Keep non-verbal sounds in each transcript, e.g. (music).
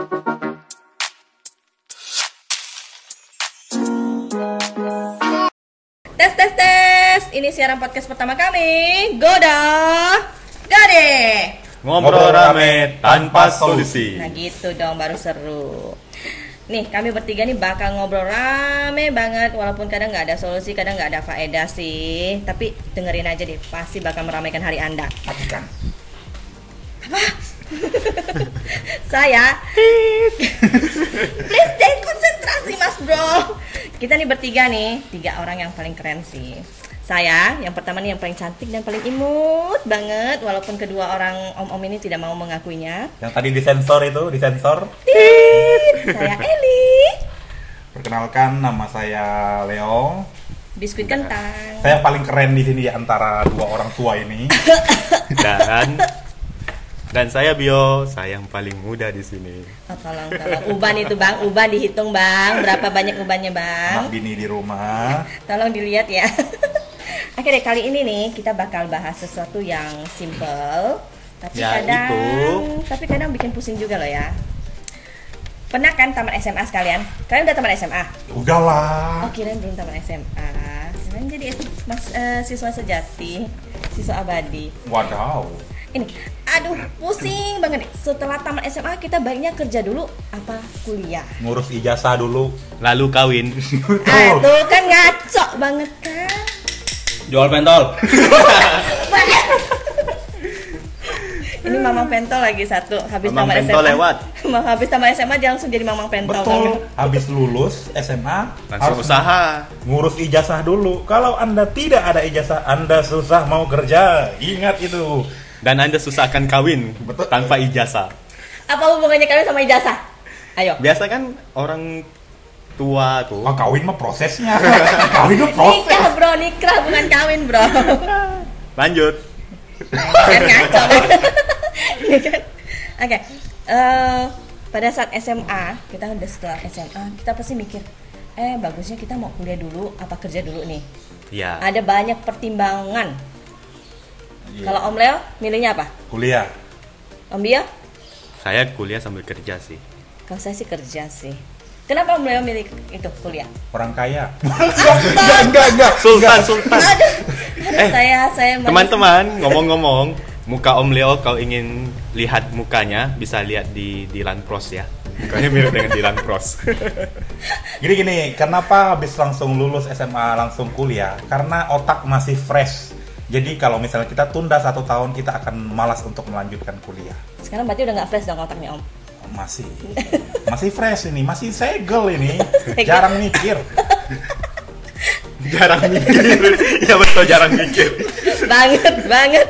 Tes tes tes. Ini siaran podcast pertama kami. Goda. Gade. Ngobrol rame tanpa solusi. Nah gitu dong baru seru. Nih kami bertiga nih bakal ngobrol rame banget walaupun kadang nggak ada solusi, kadang nggak ada faedah sih. Tapi dengerin aja deh, pasti bakal meramaikan hari Anda. Matikan. (laughs) Saya. (laughs) Please stay konsentrasi mas bro. Kita nih bertiga nih Tiga orang yang paling keren sih. Saya yang pertama nih yang paling cantik dan paling imut banget Walaupun kedua orang om-om ini tidak mau mengakuinya. Yang tadi disensor itu, disensor. Tit, Saya (laughs) Eli. Perkenalkan nama saya Leo. Biskuit kentang. Saya yang paling keren di sini di antara dua orang tua ini. dan dan saya Bio, saya yang paling muda di sini. oh, Tolong tolong Uban itu bang, uban dihitung bang Berapa banyak ubannya bang Anak bini di rumah. Tolong dilihat ya. (laughs) Oke deh kali ini nih kita bakal bahas sesuatu yang simple tapi Ya, kadang itu. tapi kadang bikin pusing juga loh ya. Pernah kan tamat SMA sekalian? Kalian udah tamat SMA? Udahlah. Oh kirain belum tamat SMA. Kalian jadi mas, eh, siswa sejati, siswa abadi. Wadaw. Ini, aduh pusing banget nih. Setelah tamat SMA kita baiknya kerja dulu apa kuliah? Ngurus ijazah dulu. Lalu kawin. Ah, tuh kan ngaco banget kan? Jual pentol. (laughs) Ini Mamang Pentol lagi satu habis Mamang tamat Pentol SMA. lewat. (laughs) Habis tamat SMA dia langsung jadi Mamang Pentol. Betul. Habis lulus SMA Langsung harus usaha. ngurus ijazah dulu. Kalau Anda tidak ada ijazah, Anda susah mau kerja. Ingat itu. Dan Anda susah akan kawin Betul. tanpa ijazah. Apa hubungannya kalian sama ijazah? Ayo. Biasa kan orang tua tuh. Oh, kawin mah prosesnya. (laughs) kawin mah proses. Nikah bro, nikah bukan kawin bro. Lanjut. kan ngaco kan? Iya kan? Oke. Eh, pada saat SMA, kita udah setelah SMA, kita pasti mikir, eh bagusnya kita mau kuliah dulu apa kerja dulu nih? Ya. Ada banyak pertimbangan. Iya. Kalau Om Leo, milihnya apa? Kuliah. Om Bio? Saya kuliah sambil kerja sih. Kalau saya sih kerja sih. Kenapa Om Leo milih itu kuliah? Orang kaya. (laughs) Astaga. enggak, enggak. Sultan, Sultan. Aduh, aduh Eh, saya saya. Teman-teman, ngomong-ngomong, muka Om Leo kau ingin lihat mukanya bisa lihat di Dilan Pros ya. Mukanya mirip dengan Dilan Pros. Gini gini, kenapa habis langsung lulus SMA langsung kuliah? Karena otak masih fresh. Jadi kalau misalnya kita tunda satu tahun, kita akan malas untuk melanjutkan kuliah. Sekarang berarti udah nggak fresh dong otaknya Om. Masih, masih fresh ini, masih segel ini, Segel. jarang mikir. jarang mikir. ya betul jarang mikir. banget banget.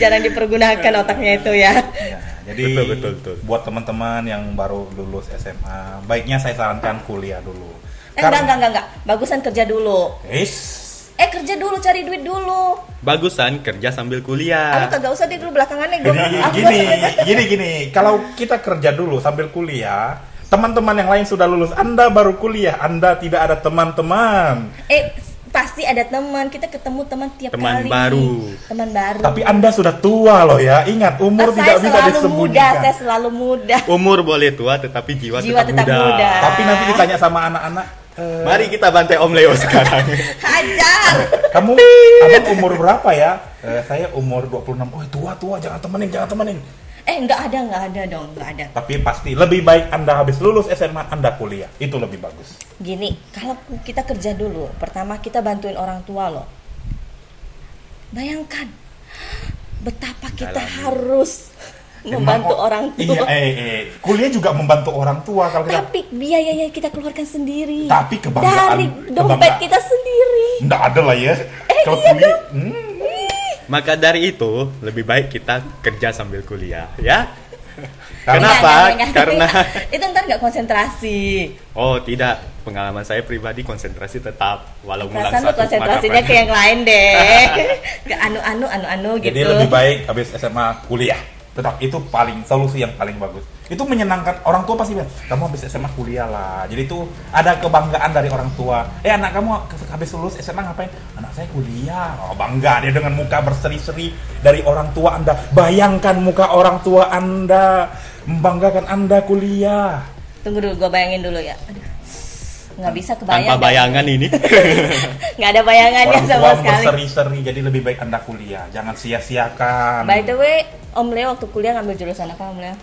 Jarang dipergunakan otaknya itu ya. Ya, jadi Betul, betul, betul. buat teman-teman yang baru lulus SMA, baiknya saya sarankan kuliah dulu. Eh enggak enggak enggak enggak. Bagusan kerja dulu. Is, Eh kerja dulu cari duit dulu. Bagusan kerja sambil Aku kuliah. kagak usah deh dulu gue. Jadi Aku gini, gini. gini gini, kalau kita kerja dulu sambil kuliah, teman-teman yang lain sudah lulus, Anda baru kuliah, Anda tidak ada teman-teman. Eh pasti ada teman. Kita ketemu teman tiap Teman kali. baru. Teman baru. Tapi Anda sudah tua loh ya. Ingat, umur tidak saya bisa selalu muda. disembunyikan. Saya selalu muda. Umur boleh tua tetapi jiwa, Jiwa tetap muda. Tapi nanti ditanya sama anak-anak, "Eh, Mari kita bantai Om Leo sekarang. (laughs) Hajar. kamu abang umur berapa ya? "Eh, saya umur 26. Oh, tua-tua, jangan temenin, jangan temenin. Eh nggak ada nggak ada dong nggak ada. Tapi pasti lebih baik Anda habis lulus SMA, Anda kuliah. Itu lebih bagus. Gini, kalau kita kerja dulu, pertama kita bantuin orang tua loh. Bayangkan betapa kita Alami. harus membantu Emang, orang tua. Iya, eh, eh, kuliah juga membantu orang tua kalau kita Tapi biayanya kita keluarkan sendiri. Tapi kebanggaan- dari dompet kebanggaan. kita sendiri. Nggak ada lah ya. Eh, Kalau iya kuliah, dong. hmm, Maka dari itu lebih baik kita kerja sambil kuliah, ya. Kenapa? Nggak, nggak, nggak. Karena (laughs) itu ntar nggak konsentrasi. oh tidak, pengalaman saya pribadi konsentrasi tetap walau Perasaan lu satu konsentrasinya ke yang lain deh. (laughs) ke anu-anu anu-anu gitu. Jadi lebih baik habis SMA kuliah. Tetap itu paling solusi yang paling bagus. Itu menyenangkan orang tua pasti bilang, kamu habis SMA kuliah lah. Jadi itu ada kebanggaan dari orang tua. Eh anak kamu habis lulus SMA ngapain? Anak saya kuliah. Oh bangga dia dengan muka berseri-seri dari orang tua Anda. Bayangkan muka orang tua Anda membanggakan anda kuliah. Tunggu dulu, gue bayangin dulu ya. Nggak bisa kebayang. Tanpa dah. bayangan ini. (laughs) Nggak ada bayangannya Orang sama tua sekali. berseri-seri, jadi lebih baik anda kuliah. Jangan sia-siakan. By the way, Om Leo waktu kuliah ngambil jurusan apa Om Leo?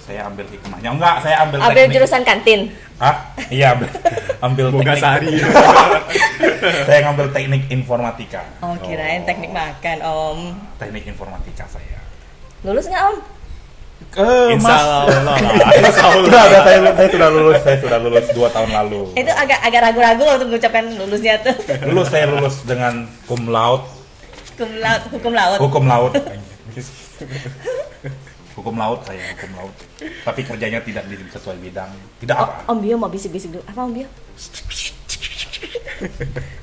Saya ambil hikmahnya. Enggak, saya ambil, Ambil teknik. jurusan kantin. Hah? Iya, ambil, (laughs) ambil Boga teknik. sari. (laughs) saya ngambil teknik informatika. Oh, kirain teknik makan Om. Teknik informatika saya. Lulus nggak Om? Ke Insya Mas. Allah. Insya Allah. Saya, saya sudah lulus, saya sudah lulus dua tahun lalu. Itu agak agak ragu-ragu waktu mengucapkan lulusnya tuh. Lulus saya lulus dengan cum laude, Hukum laut, hukum laut. hukum laut. Hukum laut saya, hukum laut. Tapi kerjanya tidak di sesuai bidang. Tidak Oh, apa. Om Bio mau bisik-bisik dulu. Apa Om Bio? (laughs)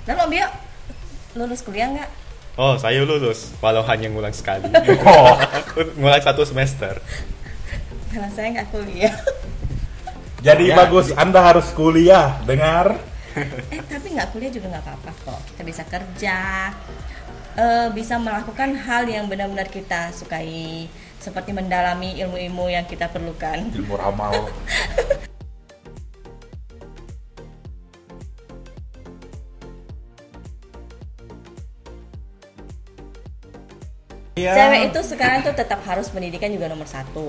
Lalu Om Bio lulus kuliah nggak? Oh, saya lulus walau hanya ngulang sekali. Oh, (laughs) ngulang satu semester. Karena saya nggak kuliah. jadi Ya. bagus. Anda harus kuliah. Dengar? eh tapi nggak kuliah juga nggak apa-apa kok. Kita bisa kerja, eh, bisa melakukan hal yang benar-benar kita sukai, seperti mendalami ilmu-ilmu yang kita perlukan. Ilmu ramal. (laughs) Iya. Cewek itu sekarang tuh tetap harus pendidikan juga nomor satu.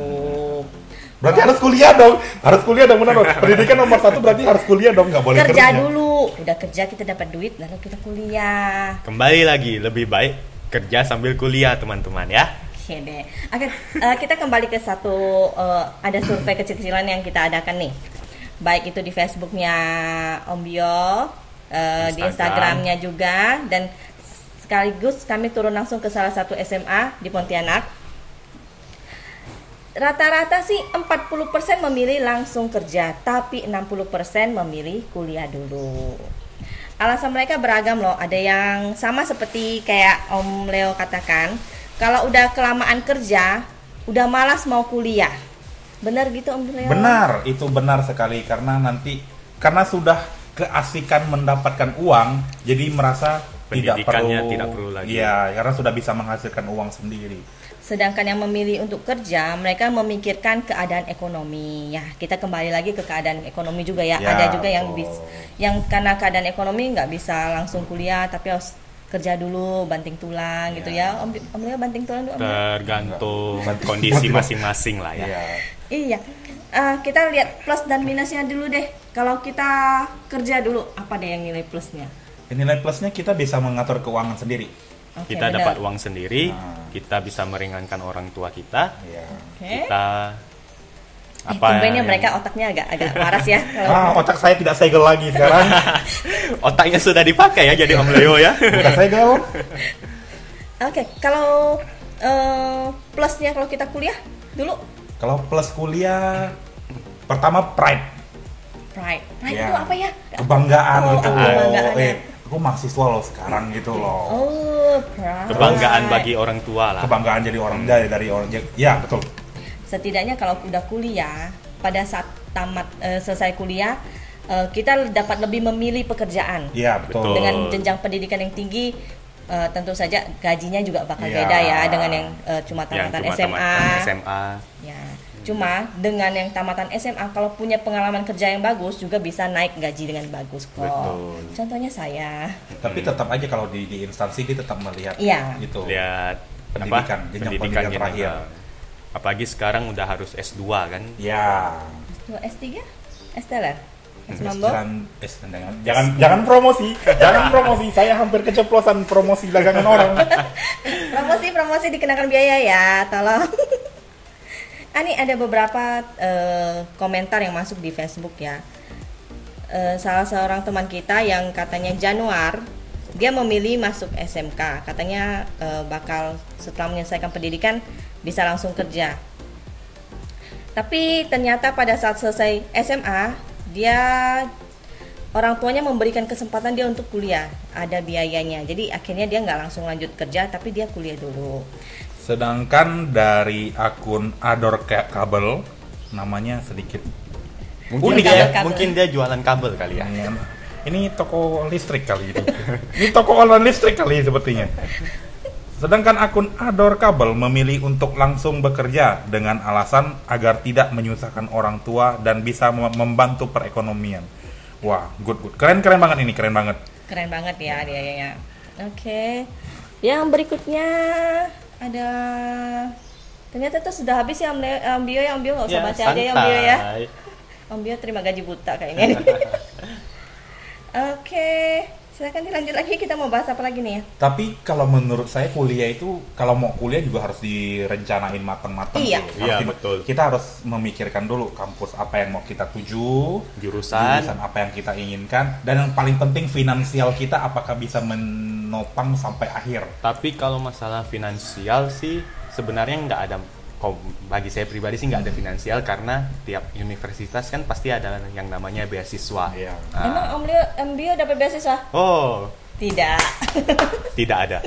Berarti harus kuliah dong. Harus kuliah dong benar dong. Pendidikan nomor satu berarti harus kuliah dong. Nggak boleh kerja dulu, udah kerja kita dapat duit, lalu kita kuliah. Kembali lagi, lebih baik kerja sambil kuliah, teman-teman ya. Oke deh. Oke, eh, kita kembali ke satu eh, ada survei kecil-kecilan yang kita adakan nih. Baik itu di Facebooknya Om Bio, di Instagram. Instagramnya juga, dan sekaligus kami turun langsung ke salah satu SMA di Pontianak. Rata-rata sih 40% memilih langsung kerja, tapi 60% memilih kuliah dulu. Alasan mereka beragam loh. Ada yang sama seperti kayak Om Leo katakan, kalau udah kelamaan kerja, udah malas mau kuliah. Benar gitu Om Leo? Benar, itu benar sekali karena nanti karena sudah keasikan mendapatkan uang, jadi merasa tidak perlu tidak perlu lagi. Iya, karena sudah bisa menghasilkan uang sendiri. Sedangkan yang memilih untuk kerja, mereka memikirkan keadaan ekonomi. Ya, kita kembali lagi ke keadaan ekonomi juga ya. Ya, Ada juga yang bis, yang karena keadaan ekonomi nggak bisa langsung kuliah, tapi harus kerja dulu, banting tulang gitu ya. Om, Om Leo banting tulang dulu. Om? Tergantung Enggak. kondisi masing-masing lah ya. Iya. Iya. Eh, kita lihat plus dan minusnya dulu deh. Kalau kita kerja dulu, apa deh yang nilai plusnya? Nilai plusnya kita bisa mengatur keuangan sendiri. Oke, Kita benar. dapat uang sendiri, Nah. kita bisa meringankan orang tua kita, Iya. Oke. kita Eh, apa tumbennya yang- mereka otaknya agak agak waras ya. Kalau (laughs) Ah, otak saya tidak segel lagi sekarang. (laughs) otaknya sudah dipakai ya jadi Om Leo ya. (laughs) Bukan segel. Oke, kalau eh, plusnya kalau kita kuliah dulu Kalau plus kuliah pertama pride, pride. Pride Iya. itu apa ya? kebanggaan Oh, gitu apa loh. kebanggaannya? Aku mahasiswa loh sekarang gitu loh. Oh, pride. Kebanggaan bagi orang tua lah. Kebanggaan jadi orang dari dari orang ya betul. Setidaknya kalau udah kuliah, pada saat tamat eh, selesai kuliah, eh, kita dapat lebih memilih pekerjaan. Iya. Betul. Dengan jenjang pendidikan yang tinggi, eh, tentu saja gajinya juga bakal Iya. beda ya dengan yang eh, cuma Yang tamatan cuma SMA. tamatan SMA. Ya, cuma dengan yang tamatan SMA kalau punya pengalaman kerja yang bagus juga bisa naik gaji dengan bagus kok. Betul. Contohnya saya. Tapi tetap aja kalau di, di instansi dia tetap melihat Iya. itu. Lihat Pendidikan, apa? jenjang pendidikan pendidikan terakhir. jenjang. Apalagi sekarang udah harus S2 kan. Ya. Dua S3? Esteller? S Mambo? Jangan, eh, jangan, jangan, jangan promosi, jangan promosi. Saya hampir keceplosan promosi dagangan orang. (laughs) promosi promosi dikenakan biaya ya tolong. (laughs) Ah, ini ada beberapa eh, komentar yang masuk di Facebook ya. Eh, salah seorang teman kita yang katanya Januar dia memilih masuk SMK katanya eh, bakal setelah menyelesaikan pendidikan bisa langsung kerja. Tapi ternyata pada saat selesai SMA dia orang tuanya memberikan kesempatan dia untuk kuliah ada biayanya jadi akhirnya dia nggak langsung lanjut kerja tapi dia kuliah dulu Sedangkan dari akun Ador Ka- Kabel namanya sedikit Mungkin Unik dia, ya. kabel. mungkin dia jualan kabel kali ya. ini toko listrik kali ini. ini toko online listrik kali sepertinya. Sedangkan akun Ador Kabel memilih untuk langsung bekerja dengan alasan agar tidak menyusahkan orang tua dan bisa mem- membantu perekonomian. Wah, good good. Keren keren banget ini, keren banget. Keren banget ya dia ya. Oke. Yang berikutnya ada ternyata itu sudah habis ya Om Bio ya Om Bio nggak usah Ya, baca aja ya Om Bio ya. santai. Om Bio terima gaji buta kayaknya. (laughs) Oke, silakan dilanjut lagi kita mau bahas apa lagi nih ya? Tapi kalau menurut saya kuliah itu kalau mau kuliah juga harus direncanain matang-matang. Iya. sih. Harus Iya, betul. Kita harus memikirkan dulu kampus apa yang mau kita tuju, Jurusan. jurusan apa yang kita inginkan, dan yang paling penting finansial kita apakah bisa menopang sampai akhir. Tapi kalau masalah finansial sih sebenarnya nggak ada kok bagi saya pribadi sih nggak ada finansial karena tiap universitas kan pasti ada yang namanya beasiswa. Iya. Ah. Emang Om Bio, Om Bio dapat beasiswa? Oh, Tidak. (laughs) tidak ada.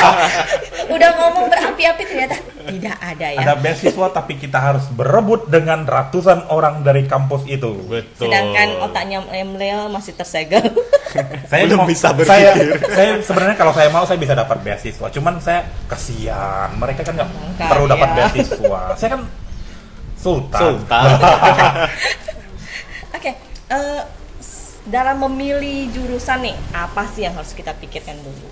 (laughs) Udah ngomong berapi-api ternyata tidak ada ya. Ada beasiswa tapi kita harus berebut dengan ratusan orang dari kampus itu. Betul. Sedangkan otaknya Leo masih tersegel. (laughs) Saya Belum mau- bisa Saya, berpikir. saya sebenarnya kalau saya mau saya bisa dapat beasiswa. Cuman saya kasihan. Mereka kan nggak perlu dapat ya. beasiswa. Saya kan sultan. Sultan. Oke, eh, s- dalam memilih jurusan nih, apa sih yang harus kita pikirkan dulu?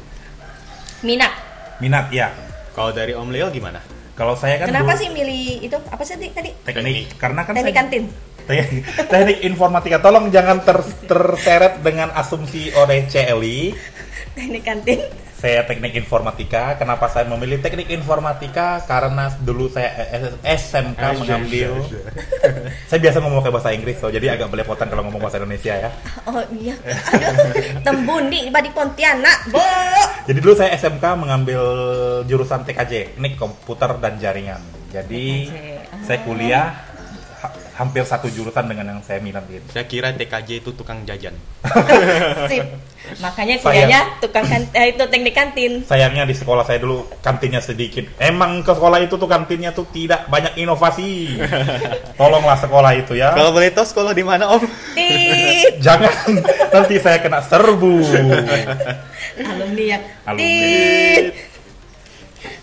Minat. Minat ya. Kalau dari Om Leo gimana? Kalau saya kan Kenapa dulu sih milih itu? Apa sih tadi? teknik karena kan Teknik saya- kantin. Teknik, (laughs) teknik informatika. Tolong jangan ter- terseret dengan asumsi oleh CLI. (laughs) Teknik kantin. Saya teknik informatika. Kenapa saya memilih teknik informatika? Karena dulu saya SMK Ah, mengambil. (laughs) saya biasa ngomong kayak bahasa Inggris, so jadi agak belepotan kalau ngomong bahasa Indonesia ya. (laughs) Oh iya. Tembundi di Pontianak, Bo. Jadi dulu saya SMK mengambil jurusan TKJ, teknik komputer dan jaringan. Jadi TKJ, saya ah. kuliah ha- hampir satu jurusan dengan yang saya minat gitu. Saya kira TKJ itu tukang jajan. (laughs) Sip. Makanya kuliahnya tukang kan eh, itu teknik kantin. Sayangnya di sekolah saya dulu kantinnya sedikit. Emang ke sekolah itu tuh kantinnya tuh tidak banyak inovasi. (laughs) Tolonglah sekolah itu ya. Kalau boleh tahu sekolah di mana Om? Tit. (laughs) Jangan nanti saya kena serbu. Alumni yang Alumni.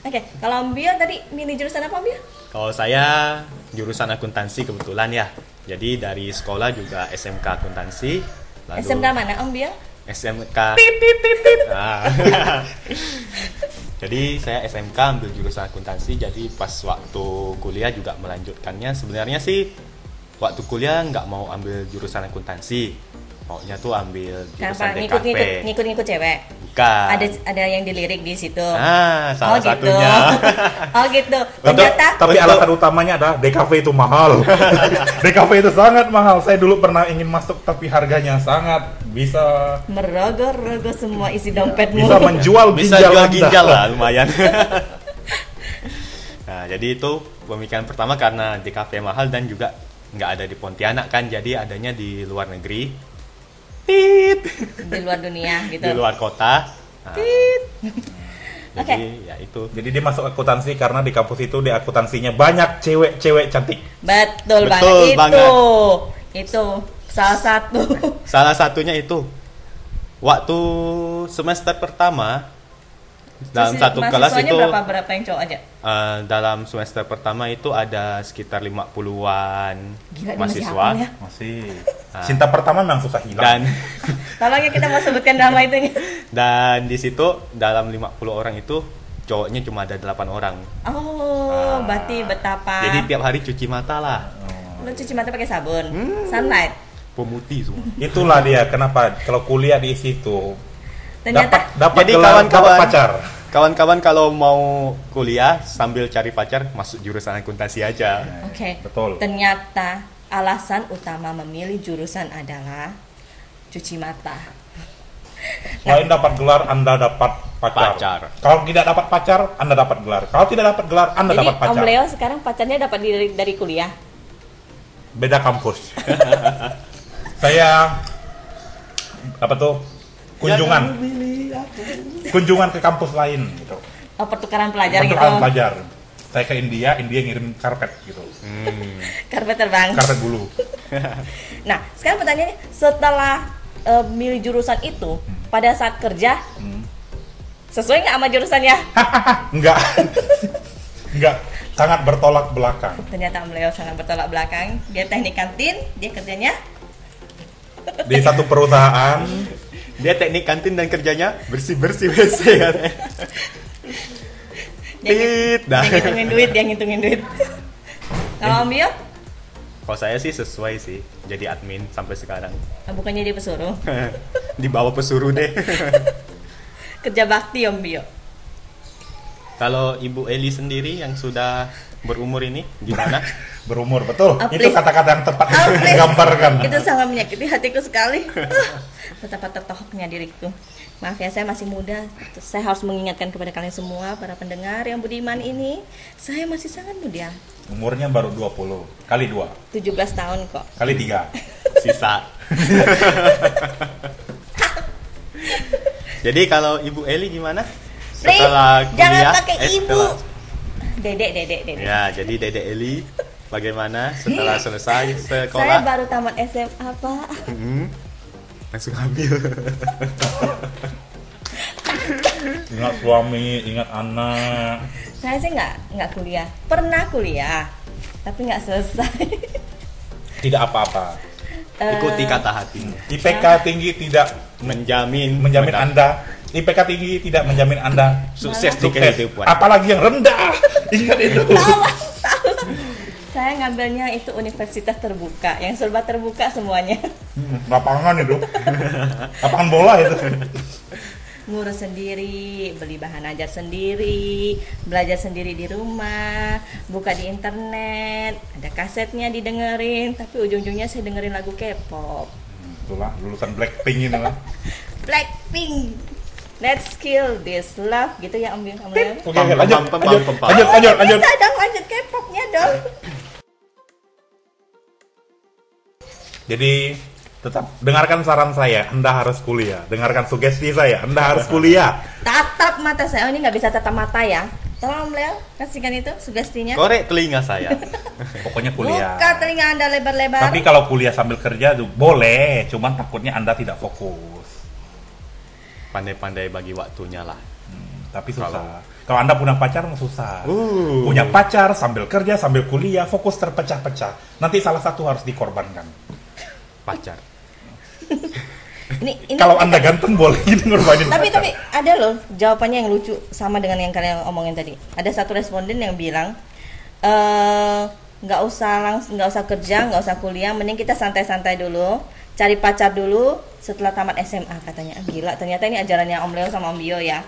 Oke, kalau Om Bio tadi milih jurusan apa Om Bio? Kalau saya jurusan akuntansi kebetulan ya. Jadi dari sekolah juga SMK akuntansi. Lalu SMK mana SMK. (laughs) Ah. jadi saya SMK ambil jurusan akuntansi. Jadi pas waktu kuliah juga melanjutkannya. Sebenarnya sih waktu kuliah nggak mau ambil jurusan akuntansi. Maunya tuh ambil jurusan DKV. ngikut-ngikut ngikut-ngikut cewek? Bukan. Ada ada yang dilirik di situ. Ah, salah oh, satunya. Gitu. (laughs) oh gitu. Tapi, Ternyata tapi Betul. alasan utamanya adalah DKV itu mahal. (laughs) DKV itu sangat mahal. Saya dulu pernah ingin masuk tapi harganya sangat bisa merogoh-rogoh semua isi dompetmu. bisa menjual bisa ginjal jual ginjal lah lumayan. (laughs) nah, jadi itu pemikiran pertama karena DKV mahal dan juga nggak ada di Pontianak kan, jadi adanya di luar negeri. Tit. di luar dunia gitu. Di luar kota. Nah, (laughs) Oke. Jadi ya itu. Jadi dia masuk akuntansi karena di kampus itu di akuntansinya banyak cewek-cewek cantik. Betul, Betul banget. Itu. banget. Itu salah satu. Salah satunya itu waktu semester pertama dalam Terus satu kelas itu berapa berapa yang cowok aja? eh, dalam semester pertama itu ada sekitar 50-an Gila, masih mahasiswa hafal ya. Masih. (laughs) Ah. Cinta pertama memang susah hilang. dan (laughs) Tolong ya kita mau sebutkan nama itunya. (laughs) dan di situ dalam 50 orang itu cowoknya cuma ada 8 orang. Oh, Ah. berarti betapa. Jadi tiap hari cuci mata lah. lu cuci mata pakai sabun. Hmm. Sunlight. Pemutih semua. Itulah dia kenapa kalau kuliah di situ Ternyata dapat dapat Jadi kawan-kawan pacar. Kawan-kawan kalau mau kuliah sambil cari pacar masuk jurusan akuntansi aja. Oke. Betul. Ternyata alasan utama memilih jurusan adalah cuci mata. Selain dapat gelar, Anda dapat pacar. Pacar. Kalau tidak dapat pacar, Anda dapat gelar. Kalau tidak dapat gelar, Anda Jadi dapat pacar. Om Leo sekarang pacarnya dapat dari, dari kuliah. Beda kampus. (laughs) Saya apa tuh? Kunjungan. Kunjungan ke kampus lain gitu. Oh, pertukaran pelajar gitu. Pertukaran pelajar. Saya ke India, India ngirim karpet gitu. Hmm. Karpet terbang. Karpet bulu. (laughs) Nah, sekarang pertanyaannya setelah eh, milih jurusan itu, pada saat kerja Hmm. Sesuai nggak sama jurusannya? (laughs) Enggak. Enggak. (laughs) Sangat bertolak belakang. Ternyata Leo sangat bertolak belakang. Dia teknik kantin, dia kerjanya Di satu perusahaan Dia teknik kantin dan kerjanya bersih-bersih (laughs) WC katanya. dia, Tit, dah. ngitungin duit, dia ngitungin duit. Kalau Om Bio, Kalau saya sih sesuai sih jadi admin sampai sekarang. ah, bukannya dia pesuruh. (laughs) Di bawah pesuruh deh. (laughs) Kerja bakti Om Bio. Kalau Ibu Eli sendiri yang sudah berumur ini gimana? (laughs) berumur betul. Ah, Itu kata-kata yang tepat Oh, untuk please. menggambarkan. Itu sangat menyakiti hatiku sekali. (laughs) Betapa tertohoknya diriku. Maaf ya, saya masih muda. Saya harus mengingatkan kepada kalian semua, para pendengar yang budiman ini. Saya masih sangat muda. Umurnya baru 20 kali 2 17 tahun kok. kali 3. (laughs) Sisa. Jadi kalau Ibu Eli gimana? Please, Setelah jangan kuliah, pakai eh, ibu. setelah- Dedek, dedek, dedek. Ya, jadi Dede Eli bagaimana setelah (laughs) selesai Saya sekolah? baru tamat SMA, Pak. Hmm, langsung ambil. (laughs) Ingat suami, ingat anak. Saya sih nggak nggak kuliah. Pernah kuliah, tapi nggak selesai. Tidak apa-apa. Eh, Ikuti kata hatimu. IPK tinggi tidak Menjamin menjamin mendapat Anda. IPK tinggi tidak menjamin Anda sukses di kehidupan. Apalagi yang rendah. (laughs) Ingat itu. Saya ngambilnya itu universitas terbuka, yang serba terbuka semuanya. Hmm, Lapangan itu. Lapangan bola itu. Ngurus sendiri, beli bahan ajar sendiri, belajar sendiri di rumah, buka di internet, ada kasetnya didengerin, tapi ujung-ujungnya saya dengerin lagu K-pop. Itulah lulusan Blackpink ini lah. (laughs) Blackpink. Let's kill this love gitu ya Om Bim. Oke, oke, lanjut, lanjut, pam. lanjut, lanjut, lanjut. Bisa dong lanjut K-popnya dong. Jadi tetap dengarkan saran saya, Anda harus kuliah. Dengarkan sugesti saya, Anda harus kuliah. Tatap mata saya. Oh, ini nggak bisa tatap mata ya. Tolong Om Leo kasihkan itu sugestinya. Korek telinga saya. (laughs) Pokoknya kuliah. Buka telinga Anda lebar-lebar. Tapi kalau kuliah sambil kerja tuh boleh, cuman takutnya Anda tidak fokus. Pandai-pandai bagi waktunya lah. Hmm, tapi susah. Kalau- Kalau Anda punya pacar susah. Uh. Punya pacar sambil kerja sambil kuliah, fokus terpecah-pecah. Nanti salah satu harus dikorbankan. Pacar. (laughs) ini, ini Kalau Anda ganteng boleh (laughs) ngorbanin tapi pacar. tapi ada loh jawabannya yang lucu sama dengan yang kalian omongin tadi. Ada satu responden yang bilang eh nggak usah langsung nggak usah kerja nggak usah kuliah mending kita santai-santai dulu cari pacar dulu setelah tamat SMA katanya Ah, gila ternyata ini ajarannya Om Leo sama Om Bio ya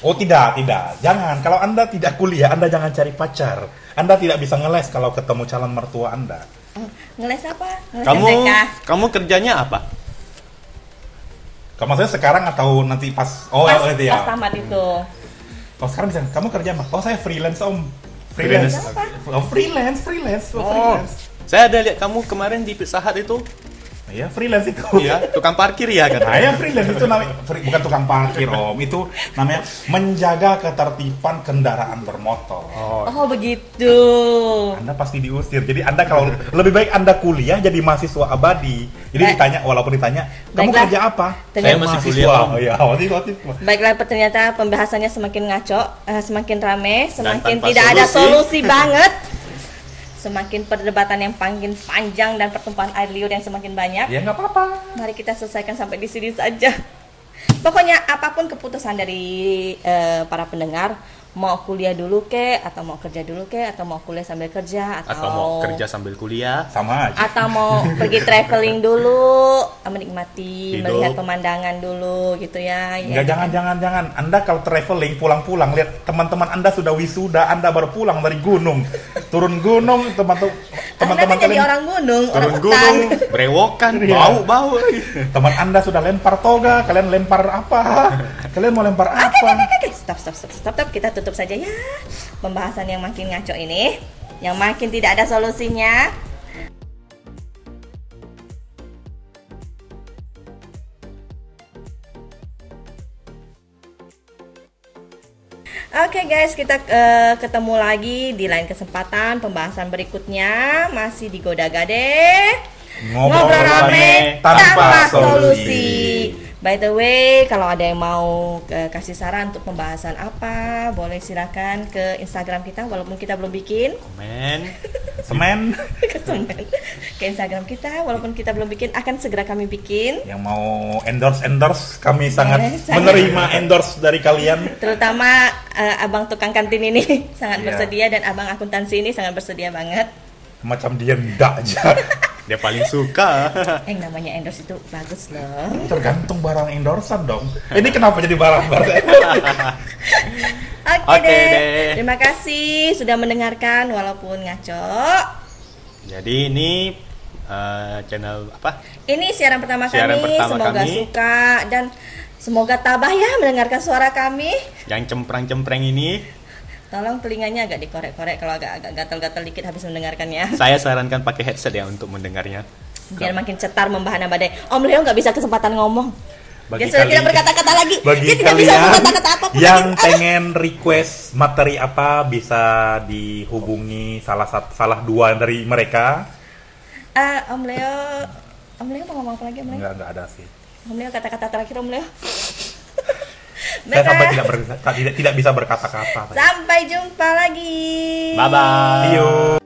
Oh tidak, tidak. Jangan. Kalau Anda tidak kuliah, Anda jangan cari pacar. Anda tidak bisa ngeles kalau ketemu calon mertua Anda. Oh, ngeles apa ngeles Kamu MTK kamu kerjanya apa? Kalau maksudnya sekarang atau nanti pas oh pas, itu ya. pas tamat itu Oh sekarang bisa. Kamu kerja apa? Oh saya freelance om. Freelance. Freelance Oh freelance, freelance, oh, Oh, freelance. saya ada lihat kamu kemarin di Pizza Hut itu. Iya freelance itu. Iya, tukang parkir ya kan. Nah ya freelance itu namanya free- bukan tukang parkir om. Itu namanya menjaga ketertiban kendaraan bermotor. Oh, oh begitu Anda pasti diusir. Jadi Anda kalau lebih baik Anda kuliah jadi mahasiswa abadi. Jadi Baik. ditanya walaupun ditanya, kamu Baiklah. kerja apa? Saya masih mahasiswa. kuliah, Om. Oh iya, masih mahasiswa. Baiklah ternyata pembahasannya semakin ngaco, eh, semakin rame, semakin tanpa tidak ada solusi. solusi banget. Semakin perdebatan yang makin panjang dan pertumpahan air liur yang semakin banyak. Ya nggak apa-apa. Mari kita selesaikan sampai di sini saja. Pokoknya apa pun keputusan dari eh, para pendengar, mau kuliah dulu ke, atau mau kerja dulu ke, atau mau kuliah sambil kerja, atau, atau mau kerja sambil kuliah. Sama aja. atau mau pergi traveling (laughs) dulu, menikmati, Hidup. melihat pemandangan dulu gitu ya. ya. Enggak, jangan, jangan, jangan. Anda kalau traveling, pulang-pulang, lihat teman-teman Anda sudah wisuda, Anda baru pulang dari gunung. Turun gunung, teman-teman Anda teman-teman kan jadi kalian, orang gunung, orang Turun hutan. gunung, berewokan, Iya. bau-bau. teman Anda sudah lempar toga, kalian lempar apa? (laughs) Kalian mau lempar Oke, apa? oke, oke, stop, stop, stop, stop, stop. Kita tutup saja ya pembahasan yang makin ngaco ini, yang makin tidak ada solusinya. Oke guys, kita eh, ketemu lagi di lain kesempatan pembahasan berikutnya masih di Goda Gade. Ngobrol rame tanpa solusi. By the way, kalau ada yang mau eh, kasih saran untuk pembahasan apa, boleh silakan ke Instagram kita walaupun kita belum bikin. komen (laughs) Semen ke Semen. ke Instagram kita walaupun kita belum bikin akan segera kami bikin. yang mau endorse endorse kami sangat sangat. menerima endorse dari kalian. Terutama eh, abang tukang kantin ini (laughs) sangat Iya. bersedia dan abang akuntansi ini sangat bersedia banget. Macam dia ndak aja. (laughs) dia paling suka (laughs) Eh namanya endorse itu bagus loh. Tergantung barang endorsean dong. Ini kenapa jadi barang barang? (laughs) Oke Oke deh. deh. Terima kasih sudah mendengarkan walaupun ngaco. jadi ini eh, channel apa Ini siaran pertama Siaran kami. pertama semoga kami. suka dan semoga tabah ya mendengarkan suara kami. yang cemprang-cempreng ini Tolong telinganya agak dikorek-korek kalau agak agak gatal-gatal dikit habis mendengarkannya. (laughs) saya sarankan pakai headset ya untuk mendengarnya Biar makin cetar membahana badai. Om Leo nggak bisa kesempatan ngomong. Bagi Dia sudah tidak berkata-kata lagi. Bagi Dia tidak bisa berkata-kata apa pun yang lagi. pengen request materi apa bisa dihubungi salah satu salah dua dari mereka. Ah, Om Leo, Om Leo mau ngomong apa lagi Om Leo? Enggak enggak ada sih. Om Leo kata-kata terakhir Om Leo. Saya sampai tidak ber- tidak tidak bisa berkata-kata. Sampai jumpa lagi. bye bye See you.